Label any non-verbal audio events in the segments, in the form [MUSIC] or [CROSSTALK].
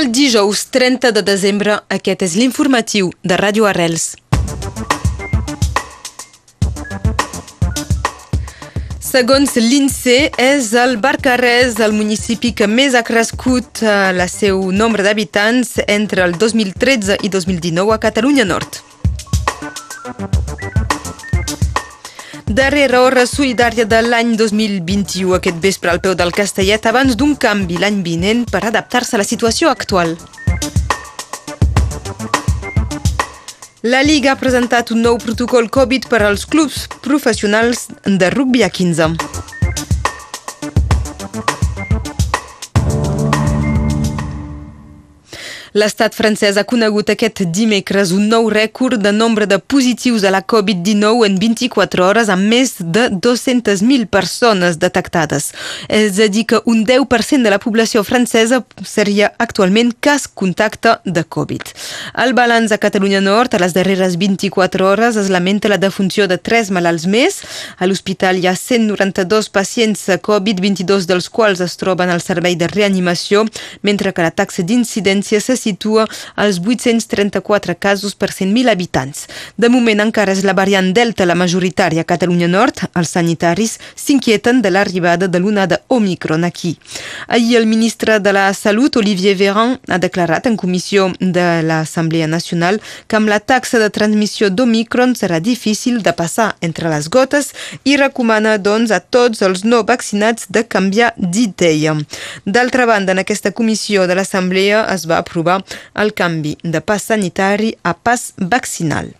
el dijous 30 de desembre. Aquest és l'informatiu de Ràdio Arrels. Segons l'INSEE, és el Barcarès el municipi que més ha crescut el eh, seu nombre d'habitants entre el 2013 i 2019 a Catalunya Nord. Darrera hora solidària de l'any 2021, aquest vespre al peu del Castellet, abans d'un canvi l'any vinent per adaptar-se a la situació actual. La Liga ha presentat un nou protocol Covid per als clubs professionals de rugby a 15. L'estat francès ha conegut aquest dimecres un nou rècord de nombre de positius a la Covid-19 en 24 hores amb més de 200.000 persones detectades. És a dir, que un 10% de la població francesa seria actualment cas contacte de Covid. El balanç a Catalunya Nord a les darreres 24 hores es lamenta la defunció de 3 malalts més. A l'hospital hi ha 192 pacients Covid, 22 dels quals es troben al servei de reanimació, mentre que la taxa d'incidència se situa als 834 casos per 100.000 habitants. De moment encara és la variant Delta la majoritària a Catalunya Nord. Els sanitaris s'inquieten de l'arribada de l'onada Omicron aquí. Ahir el ministre de la Salut, Olivier Véran, ha declarat en comissió de l'Assemblea Nacional que amb la taxa de transmissió d'Omicron serà difícil de passar entre les gotes i recomana, doncs, a tots els no vaccinats de canviar d'idea. D'altra banda, en aquesta comissió de l'Assemblea es va aprovar aprovar el canvi de pas sanitari a pas vaccinal.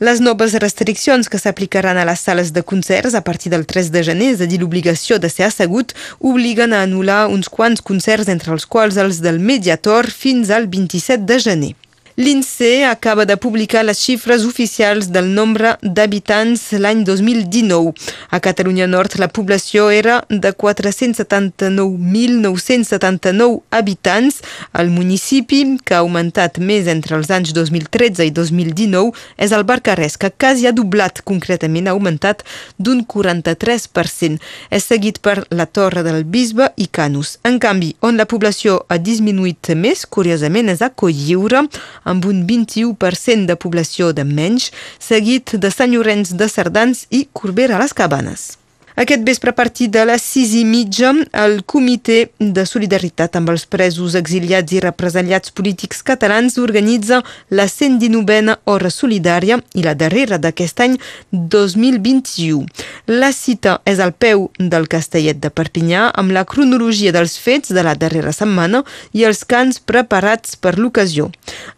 Les noves restriccions que s'aplicaran a les sales de concerts a partir del 3 de gener, és a dir, l'obligació de ser assegut, obliguen a anul·lar uns quants concerts entre els quals els del Mediator fins al 27 de gener. L'INSEE acaba de publicar les xifres oficials del nombre d'habitants l'any 2019. A Catalunya Nord la població era de 479.979 habitants. El municipi, que ha augmentat més entre els anys 2013 i 2019, és el Barcarès, que quasi ha doblat, concretament ha augmentat d'un 43%. És seguit per la Torre del Bisbe i Canus. En canvi, on la població ha disminuït més, curiosament, és a Colliure, amb un 21% de població de menys, seguit de Sant Llorenç de Cerdans i Corbera a les Cabanes. Aquest vespre a partir de les sis i mitja, el Comitè de Solidaritat amb els presos exiliats i represaliats polítics catalans organitza la 119a Hora Solidària i la darrera d'aquest any 2021. La cita és al peu del Castellet de Perpinyà amb la cronologia dels fets de la darrera setmana i els cants preparats per l'ocasió.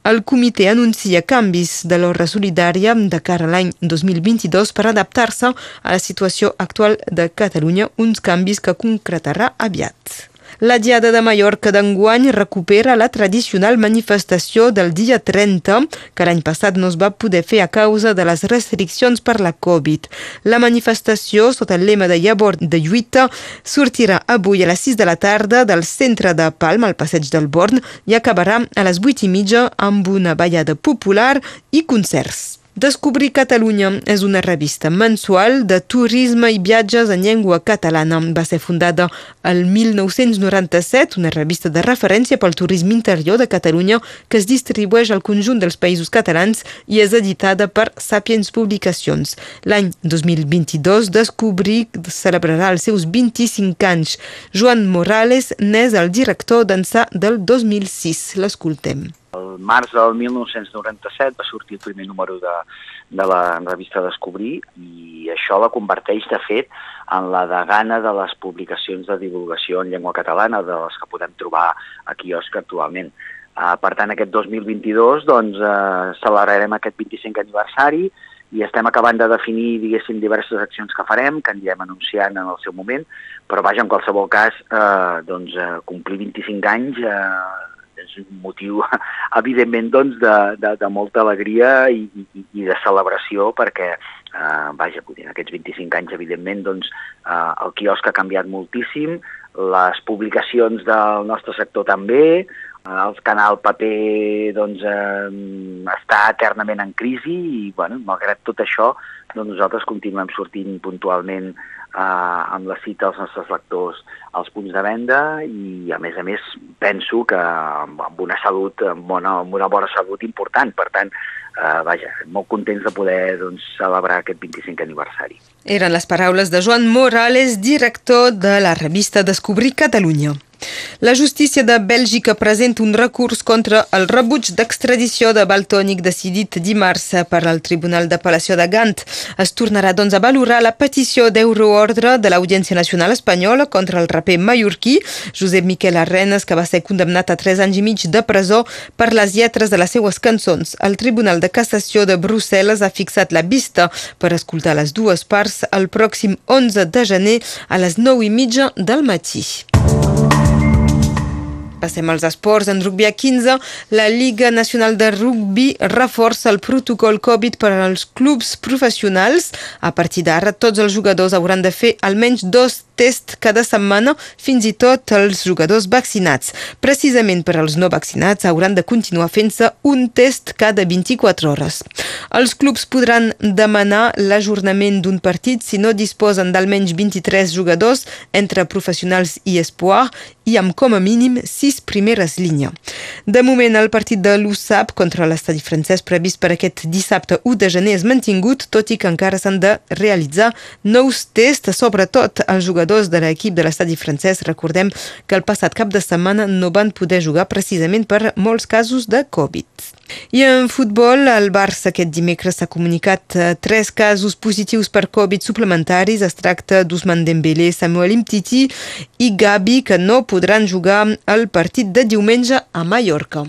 El comitè anuncia canvis de l'Hora Solidària de cara a l'any 2022 per adaptar-se a la situació actual de Catalunya uns canvis que concretarà aviat. La Diada de Mallorca d'enguany recupera la tradicional manifestació del dia 30, que l'any passat no es va poder fer a causa de les restriccions per la Covid. La manifestació, sota el lema de llavor de lluita, sortirà avui a les 6 de la tarda del centre de Palma, al passeig del Born, i acabarà a les 8 i mitja amb una ballada popular i concerts. Descobrir Catalunya és una revista mensual de turisme i viatges en llengua catalana. Va ser fundada el 1997, una revista de referència pel turisme interior de Catalunya que es distribueix al conjunt dels països catalans i és editada per Sapiens Publicacions. L'any 2022, Descobrir celebrarà els seus 25 anys. Joan Morales n'és el director d'ençà del 2006. L'escoltem. El març del 1997 va sortir el primer número de, de la revista Descobrir i això la converteix, de fet, en la degana de les publicacions de divulgació en llengua catalana, de les que podem trobar a quiosc actualment. Uh, per tant, aquest 2022 doncs, uh, celebrarem aquest 25 aniversari i estem acabant de definir, diguéssim, diverses accions que farem, que anirem anunciant en el seu moment, però vaja, en qualsevol cas, eh, doncs, eh, complir 25 anys eh, és un motiu, [LAUGHS] evidentment, doncs, de, de, de molta alegria i, i, i de celebració perquè, eh, vaja, en aquests 25 anys, evidentment, doncs, eh, el quiosc ha canviat moltíssim, les publicacions del nostre sector també, El canal paper doncs, eh, està eternament en crisi i, bueno, malgrat tot això, doncs nosaltres continuem sortint puntualment eh, amb la cita als nostres lectors als punts de venda i, a més a més, penso que amb una salut, amb una, amb una bona salut important. Per tant, eh, vaja, molt contents de poder doncs, celebrar aquest 25 aniversari. Eren les paraules de Joan Morales, director de la revista Descobrir Catalunya. La justícia de Bèlgica presenta un recurs contra el rebuig d'extradició de Baltònic decidit dimarts per al Tribunal d'Apel·lació de Gant. Es tornarà doncs a valorar la petició d'euroordre de l'Audiència Nacional Espanyola contra el raper mallorquí Josep Miquel Arrenes, que va ser condemnat a 3 anys i mig de presó per les lletres de les seues cançons. El Tribunal de Cassació de Brussel·les ha fixat la vista per escoltar les dues parts el pròxim 11 de gener a les 9 i mitja del matí. Passem als esports. En rugby a 15, la Lliga Nacional de Rugby reforça el protocol Covid per als clubs professionals. A partir d'ara, tots els jugadors hauran de fer almenys dos test cada setmana, fins i tot els jugadors vaccinats. Precisament per als no vaccinats hauran de continuar fent-se un test cada 24 hores. Els clubs podran demanar l'ajornament d'un partit si no disposen d'almenys 23 jugadors entre professionals i espoir i amb com a mínim 6 primeres línies. De moment, el partit de l'USAP contra l'estadi francès previst per aquest dissabte 1 de gener és mantingut, tot i que encara s'han de realitzar nous tests, sobretot als jugadors jugadors de l'equip de l'estadi francès recordem que el passat cap de setmana no van poder jugar precisament per molts casos de Covid. I en futbol, el Barça aquest dimecres s'ha comunicat eh, tres casos positius per Covid suplementaris. Es tracta d'Usman Dembélé, Samuel Imtiti i Gabi, que no podran jugar el partit de diumenge a Mallorca.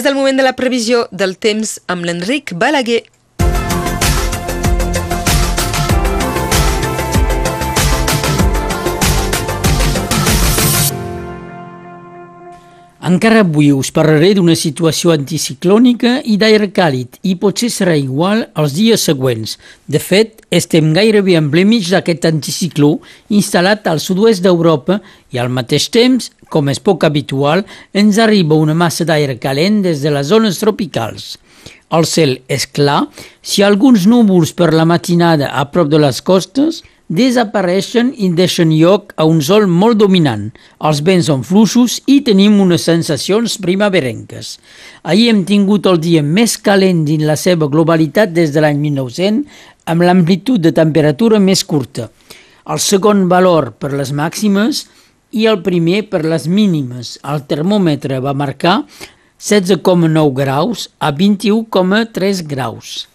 És el moment de la previsió del temps amb l'Enric Balaguer. Encara avui us parlaré d'una situació anticiclònica i d'aire càlid i potser serà igual els dies següents. De fet, estem gairebé en mig d'aquest anticicló instal·lat al sud-oest d'Europa i al mateix temps, com és poc habitual, ens arriba una massa d'aire calent des de les zones tropicals. El cel és clar, si alguns núvols per la matinada a prop de les costes, desapareixen i deixen lloc a un sol molt dominant. Els vents són fluixos i tenim unes sensacions primaverenques. Ahir hem tingut el dia més calent dins la seva globalitat des de l'any 1900, amb l'amplitud de temperatura més curta. El segon valor per les màximes i el primer per les mínimes. El termòmetre va marcar 16,9 graus a 21,3 graus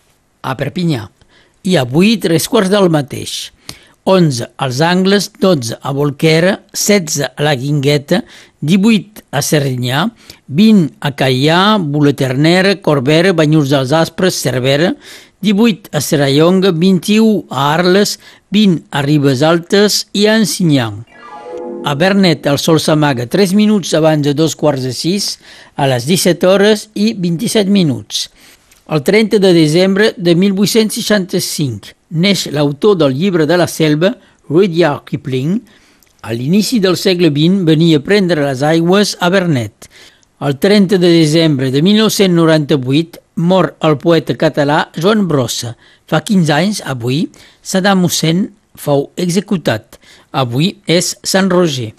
a Perpinyà i avui tres quarts del mateix. 11 als Angles, 12 a Volquera, 16 a la Guingueta, 18 a Serrinyà, 20 a Caià, Buleternera, Corbera, Banyurs dels Aspres, Cervera, 18 a Serrallonga, 21 a Arles, 20 a Ribes Altes i a Ensinyang. A Bernet el sol s'amaga 3 minuts abans de dos quarts de 6 a les 17 hores i 27 minuts. El 30 de desembre de 1865 neix l'autor del llibre de la selva, Rudyard Kipling. A l'inici del segle XX venia a prendre les aigües a Bernet. El 30 de desembre de 1998 mor el poeta català Joan Brossa. Fa 15 anys, avui, Saddam Hussein fou executat. Avui és Sant Roger.